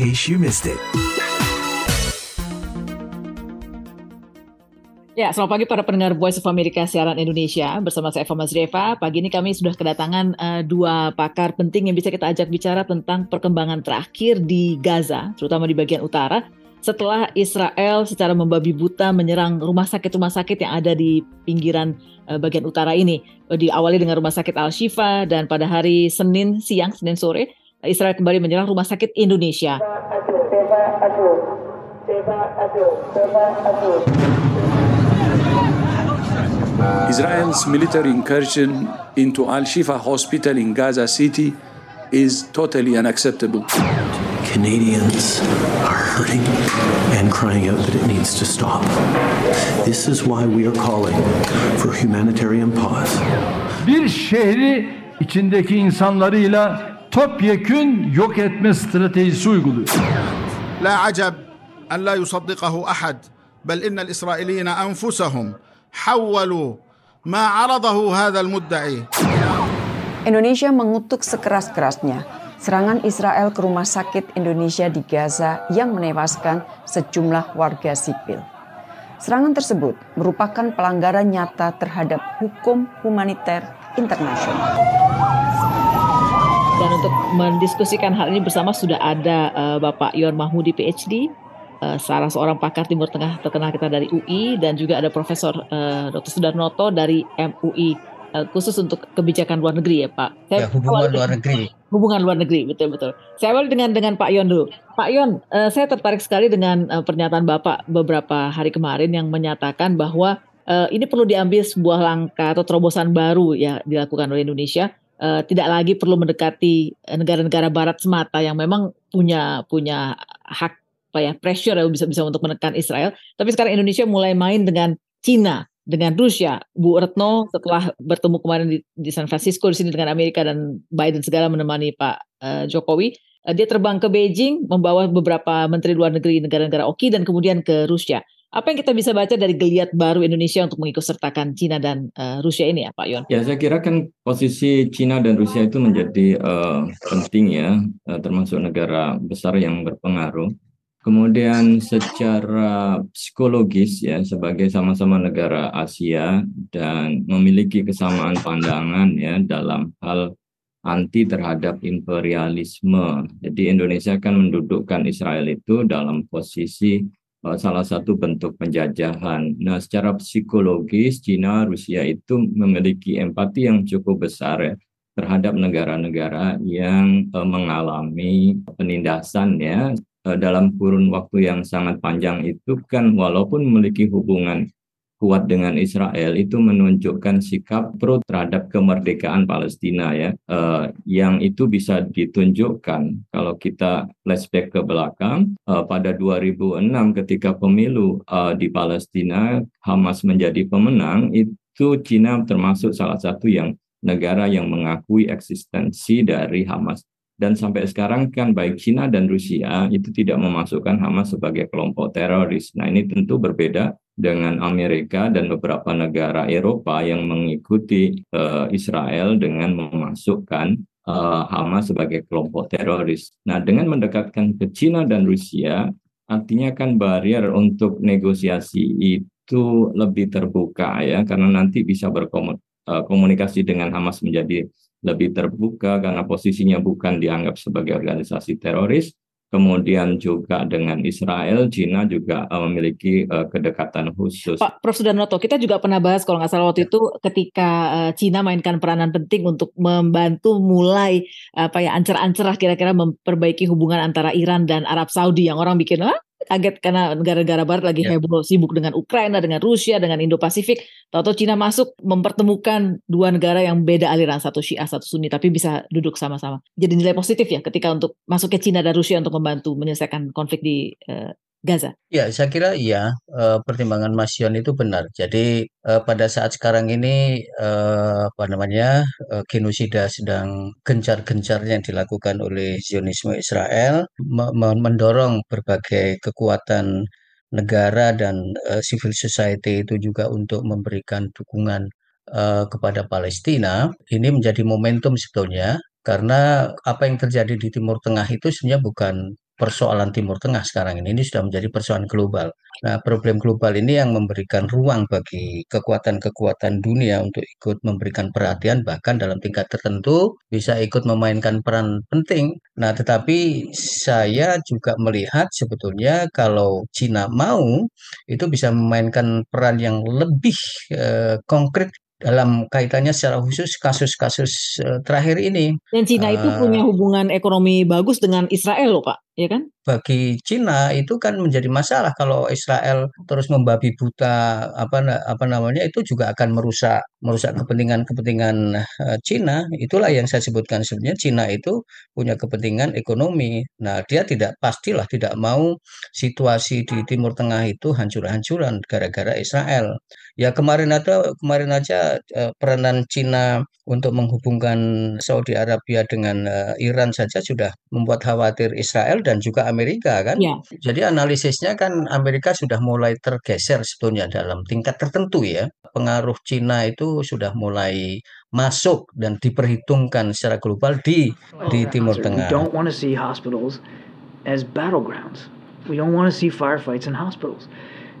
case you missed it. Ya, selamat pagi para pendengar Voice of America siaran Indonesia. Bersama saya Eva Mazreva. Pagi ini kami sudah kedatangan uh, dua pakar penting yang bisa kita ajak bicara tentang perkembangan terakhir di Gaza, terutama di bagian utara. Setelah Israel secara membabi buta menyerang rumah sakit-rumah sakit yang ada di pinggiran uh, bagian utara ini. Diawali dengan rumah sakit Al-Shifa dan pada hari Senin siang, Senin sore, Israel kembali menyerang rumah sakit Indonesia. Israel's military incursion into Al Shifa Hospital in Gaza City is totally unacceptable. Canadians are hurting and crying out that it needs to stop. This is why we are calling for humanitarian pause. Bir şehri içindeki insanlarıyla topyekün yok etme stratejisi uyguluyor. La acab en la yusaddiqahu ahad bel innel israeliyine enfusahum havvalu ma aradahu hadal mudda'i. Indonesia mengutuk sekeras-kerasnya serangan Israel ke rumah sakit Indonesia di Gaza yang menewaskan sejumlah warga sipil. Serangan tersebut merupakan pelanggaran nyata terhadap hukum humaniter internasional. Dan untuk mendiskusikan hal ini bersama sudah ada uh, Bapak Yon Mahmudi PhD, uh, salah seorang pakar Timur Tengah terkenal kita dari UI dan juga ada Profesor uh, Dr. Sudarnoto dari MUI uh, khusus untuk kebijakan luar negeri ya Pak. Saya ya, hubungan luar negeri. Hubungan luar negeri betul betul. Saya awal dengan dengan Pak Yon dulu. Pak Yon, uh, saya tertarik sekali dengan uh, pernyataan Bapak beberapa hari kemarin yang menyatakan bahwa uh, ini perlu diambil sebuah langkah atau terobosan baru ya dilakukan oleh Indonesia uh, tidak lagi perlu mendekati negara-negara Barat semata yang memang punya punya hak apa ya pressure ya bisa bisa untuk menekan Israel. Tapi sekarang Indonesia mulai main dengan Cina, dengan Rusia. Bu Retno setelah bertemu kemarin di, di San Francisco di sini dengan Amerika dan Biden segala menemani Pak uh, Jokowi, dia terbang ke Beijing membawa beberapa menteri luar negeri negara-negara OKI dan kemudian ke Rusia. Apa yang kita bisa baca dari geliat baru Indonesia untuk mengikut sertakan Cina dan uh, Rusia ini ya Pak Yon? Ya saya kira kan posisi Cina dan Rusia itu menjadi uh, penting ya, uh, termasuk negara besar yang berpengaruh. Kemudian secara psikologis ya sebagai sama-sama negara Asia dan memiliki kesamaan pandangan ya dalam hal anti terhadap imperialisme. Jadi Indonesia kan mendudukkan Israel itu dalam posisi salah satu bentuk penjajahan. Nah, secara psikologis Cina, Rusia itu memiliki empati yang cukup besar ya terhadap negara-negara yang uh, mengalami penindasan ya uh, dalam kurun waktu yang sangat panjang itu kan walaupun memiliki hubungan kuat dengan Israel itu menunjukkan sikap pro terhadap kemerdekaan Palestina ya uh, yang itu bisa ditunjukkan kalau kita flashback ke belakang uh, pada 2006 ketika pemilu uh, di Palestina Hamas menjadi pemenang itu Cina termasuk salah satu yang negara yang mengakui eksistensi dari Hamas dan sampai sekarang kan baik Cina dan Rusia itu tidak memasukkan Hamas sebagai kelompok teroris. Nah ini tentu berbeda dengan Amerika dan beberapa negara Eropa yang mengikuti uh, Israel dengan memasukkan uh, Hamas sebagai kelompok teroris. Nah, dengan mendekatkan ke Cina dan Rusia, artinya kan barrier untuk negosiasi itu lebih terbuka ya, karena nanti bisa berkomunikasi eh, dengan Hamas menjadi lebih terbuka karena posisinya bukan dianggap sebagai organisasi teroris kemudian juga dengan Israel, Cina juga uh, memiliki uh, kedekatan khusus. Pak Prof. Sudarnoto, kita juga pernah bahas kalau nggak salah waktu itu ketika uh, Cina mainkan peranan penting untuk membantu mulai apa ya ancer-ancer kira-kira memperbaiki hubungan antara Iran dan Arab Saudi yang orang bikin ah kaget karena negara-negara barat lagi yeah. heboh sibuk dengan Ukraina, dengan Rusia, dengan Indo-Pasifik. Tahu-tahu Cina masuk mempertemukan dua negara yang beda aliran, satu Syiah, satu Sunni, tapi bisa duduk sama-sama. Jadi nilai positif ya ketika untuk masuk ke Cina dan Rusia untuk membantu menyelesaikan konflik di uh, Gaza? Ya, saya kira iya, pertimbangan Mas Yon itu benar. Jadi, pada saat sekarang ini, apa namanya, genosida sedang gencar-gencarnya yang dilakukan oleh Zionisme Israel, mendorong berbagai kekuatan negara dan, civil society itu juga untuk memberikan dukungan, kepada Palestina. Ini menjadi momentum sebetulnya, karena apa yang terjadi di Timur Tengah itu sebenarnya bukan persoalan Timur Tengah sekarang ini, ini sudah menjadi persoalan global. Nah, problem global ini yang memberikan ruang bagi kekuatan-kekuatan dunia untuk ikut memberikan perhatian, bahkan dalam tingkat tertentu bisa ikut memainkan peran penting. Nah, tetapi saya juga melihat sebetulnya kalau Cina mau, itu bisa memainkan peran yang lebih eh, konkret dalam kaitannya secara khusus kasus-kasus uh, terakhir ini. Dan Cina uh, itu punya hubungan ekonomi bagus dengan Israel loh Pak, ya kan? Bagi Cina itu kan menjadi masalah kalau Israel terus membabi buta apa apa namanya itu juga akan merusak merusak kepentingan-kepentingan uh, Cina. Itulah yang saya sebutkan sebenarnya Cina itu punya kepentingan ekonomi. Nah, dia tidak pastilah tidak mau situasi di Timur Tengah itu hancur-hancuran gara-gara Israel. Ya kemarin ada kemarin aja uh, peranan Cina untuk menghubungkan Saudi Arabia dengan uh, Iran saja sudah membuat khawatir Israel dan juga Amerika kan. Ya. Jadi analisisnya kan Amerika sudah mulai tergeser sebetulnya dalam tingkat tertentu ya. Pengaruh Cina itu sudah mulai masuk dan diperhitungkan secara global di di Timur Tengah. We don't want to see hospitals as battlegrounds. We don't want to see firefights in hospitals.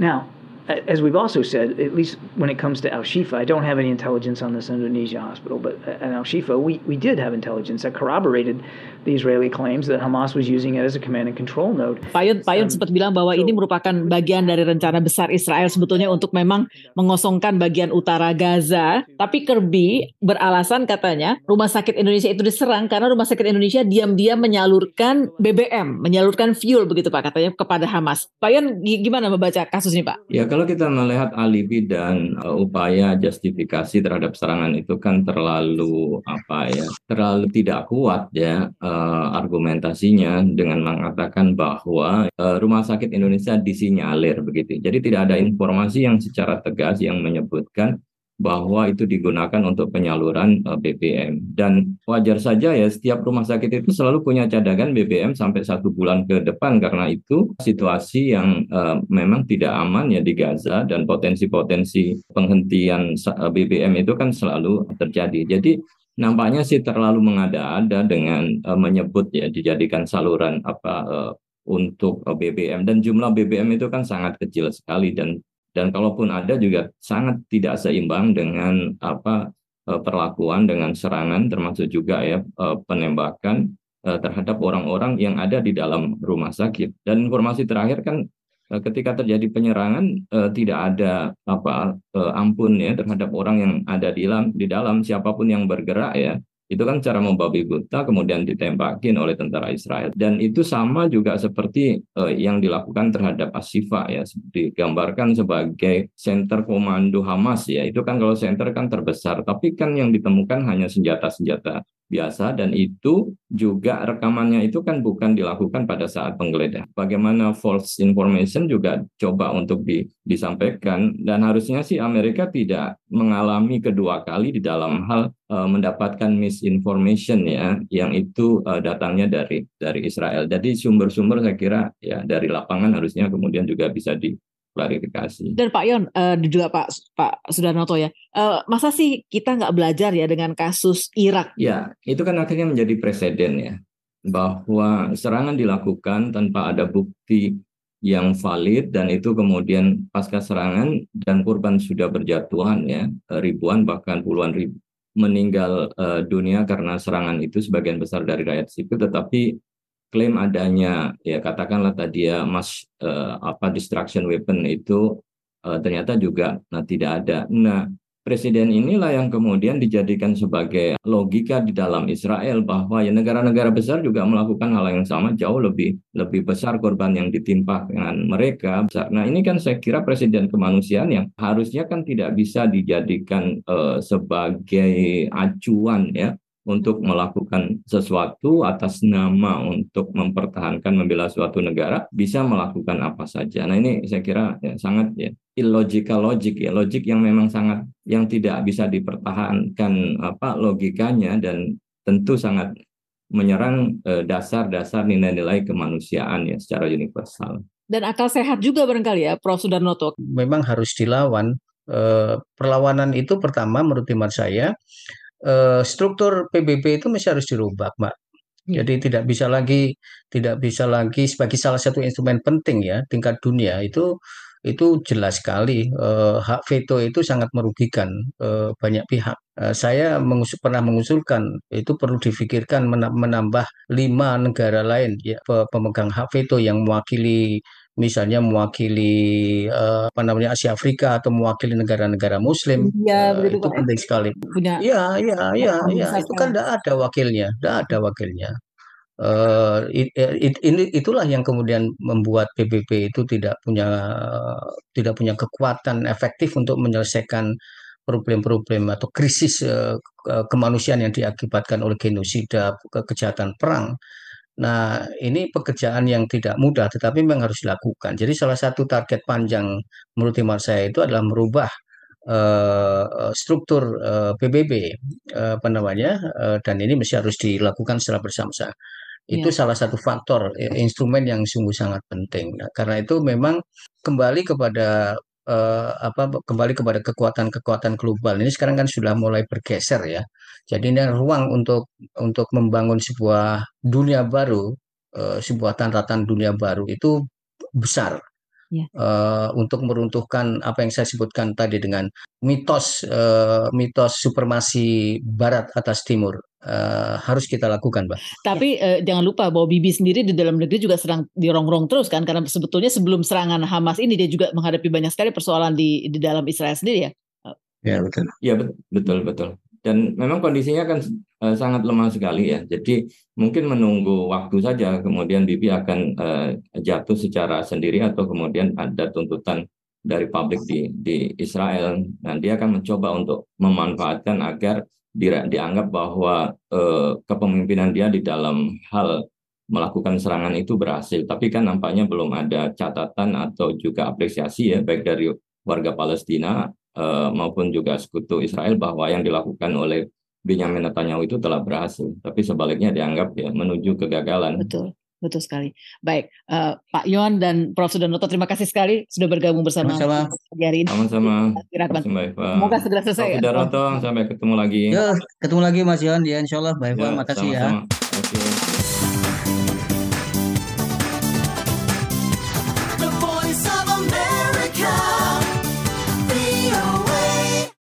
Now, as we've also said, at least when it comes to Al Shifa, I don't have any intelligence on this Indonesia hospital, but at Al Shifa, we, we did have intelligence that corroborated the Israeli claims that Hamas was using it as a command and control node. Payun, Payun sempat bilang bahwa ini merupakan bagian dari rencana besar Israel sebetulnya untuk memang mengosongkan bagian utara Gaza. Tapi Kirby beralasan katanya rumah sakit Indonesia itu diserang karena rumah sakit Indonesia diam-diam menyalurkan BBM, menyalurkan fuel begitu Pak katanya kepada Hamas. Payun gimana membaca kasus ini Pak? Ya kalau kita melihat alibi dan uh, upaya justifikasi terhadap serangan itu kan terlalu apa ya, terlalu tidak kuat ya uh, argumentasinya dengan mengatakan bahwa uh, rumah sakit Indonesia disinyalir begitu. Jadi tidak ada informasi yang secara tegas yang menyebutkan bahwa itu digunakan untuk penyaluran eh, BBM dan wajar saja ya setiap rumah sakit itu selalu punya cadangan BBM sampai satu bulan ke depan. Karena itu situasi yang uh, memang tidak aman ya di Gaza dan potensi-potensi penghentian eh, BBM itu kan selalu terjadi. Jadi nampaknya sih terlalu mengada-ada dengan uh, menyebut ya dijadikan saluran apa uh, untuk BBM dan jumlah BBM itu kan sangat kecil sekali dan dan kalaupun ada juga sangat tidak seimbang dengan apa eh, perlakuan dengan serangan termasuk juga ya eh, penembakan eh, terhadap orang-orang yang ada di dalam rumah sakit. Dan informasi terakhir kan ketika terjadi penyerangan tidak ada apa ampun ya terhadap orang yang ada di dalam di dalam siapa pun yang bergerak ya itu kan cara membabi buta kemudian ditembakin oleh tentara Israel. Dan itu sama juga seperti uh, yang dilakukan terhadap Asifa ya. Digambarkan sebagai center komando Hamas ya. Itu kan kalau center kan terbesar. Tapi kan yang ditemukan hanya senjata-senjata biasa dan itu juga rekamannya itu kan bukan dilakukan pada saat penggeledahan. Bagaimana false information juga coba untuk di, disampaikan dan harusnya sih Amerika tidak mengalami kedua kali di dalam hal uh, mendapatkan misinformation ya yang itu uh, datangnya dari dari Israel. Jadi sumber-sumber saya kira ya dari lapangan harusnya kemudian juga bisa di klarifikasi. Dan Pak Yon uh, juga Pak Pak Sudarnoto ya, uh, masa sih kita nggak belajar ya dengan kasus Irak? Ya, itu kan akhirnya menjadi presiden ya, bahwa serangan dilakukan tanpa ada bukti yang valid dan itu kemudian pasca serangan dan korban sudah berjatuhan ya ribuan bahkan puluhan ribu meninggal uh, dunia karena serangan itu sebagian besar dari rakyat sipil tetapi klaim adanya ya katakanlah tadi ya mas uh, apa distraction weapon itu uh, ternyata juga nah, tidak ada. Nah presiden inilah yang kemudian dijadikan sebagai logika di dalam Israel bahwa ya negara-negara besar juga melakukan hal yang sama jauh lebih lebih besar korban yang ditimpa dengan mereka. Nah ini kan saya kira presiden kemanusiaan yang harusnya kan tidak bisa dijadikan uh, sebagai acuan ya untuk melakukan sesuatu atas nama untuk mempertahankan membela suatu negara bisa melakukan apa saja. Nah ini saya kira ya, sangat ya illogical logic ya logik yang memang sangat yang tidak bisa dipertahankan apa logikanya dan tentu sangat menyerang eh, dasar-dasar nilai-nilai kemanusiaan ya secara universal. Dan akal sehat juga barangkali ya Prof Sudarnoto. Memang harus dilawan. Eh, perlawanan itu pertama menurut iman saya uh, struktur PBB itu masih harus dirubah, Mbak. Ya. Jadi tidak bisa lagi tidak bisa lagi sebagai salah satu instrumen penting ya tingkat dunia itu itu jelas sekali eh, hak veto itu sangat merugikan eh, banyak pihak. Eh, saya mengusul, pernah mengusulkan itu perlu difikirkan menambah lima negara lain ya pemegang hak veto yang mewakili misalnya mewakili uh, apa namanya Asia Afrika atau mewakili negara-negara Muslim ya, uh, itu penting sekali. Punya Iya, iya, iya, iya. Itu kan tidak ada wakilnya, tidak ada wakilnya. Uh, it, it, ini itulah yang kemudian membuat PBB itu tidak punya tidak punya kekuatan efektif untuk menyelesaikan problem-problem atau krisis uh, kemanusiaan yang diakibatkan oleh genosida, kejahatan perang. Nah, ini pekerjaan yang tidak mudah, tetapi memang harus dilakukan. Jadi salah satu target panjang menurut hemat saya itu adalah merubah uh, struktur uh, PBB, uh, apa namanya, uh, dan ini mesti harus dilakukan secara bersama-sama. Itu ya. salah satu faktor instrumen yang sungguh sangat penting. Nah, karena itu memang kembali kepada uh, apa kembali kepada kekuatan-kekuatan global ini sekarang kan sudah mulai bergeser ya. Jadi ini ruang untuk untuk membangun sebuah dunia baru, uh, sebuah tanratan dunia baru itu besar ya. uh, untuk meruntuhkan apa yang saya sebutkan tadi dengan mitos uh, mitos supremasi Barat atas Timur uh, harus kita lakukan, Mbak. Tapi uh, jangan lupa bahwa Bibi sendiri di dalam negeri juga sedang dirongrong terus kan, karena sebetulnya sebelum serangan Hamas ini dia juga menghadapi banyak sekali persoalan di di dalam Israel sendiri ya. Ya betul. Ya betul betul. Dan memang kondisinya kan uh, sangat lemah sekali ya. Jadi mungkin menunggu waktu saja, kemudian Bibi akan uh, jatuh secara sendiri atau kemudian ada tuntutan dari publik di di Israel. Dan dia akan mencoba untuk memanfaatkan agar di, dianggap bahwa eh, kepemimpinan dia di dalam hal melakukan serangan itu berhasil. Tapi kan nampaknya belum ada catatan atau juga apresiasi ya baik dari warga Palestina eh, maupun juga sekutu Israel bahwa yang dilakukan oleh Benjamin Netanyahu itu telah berhasil. Tapi sebaliknya dianggap ya menuju kegagalan. Betul. Betul sekali. Baik, uh, Pak Yon dan Prof. Sudonoto, terima kasih sekali sudah bergabung bersama sama hari ini. Sama-sama. Semoga segera selesai. Prof. Sudonoto, ya. sampai ketemu lagi. Ya, ketemu lagi Mas Yon. Ya, insya Allah. Baik, ya, makasih ya. Okay. The Voice of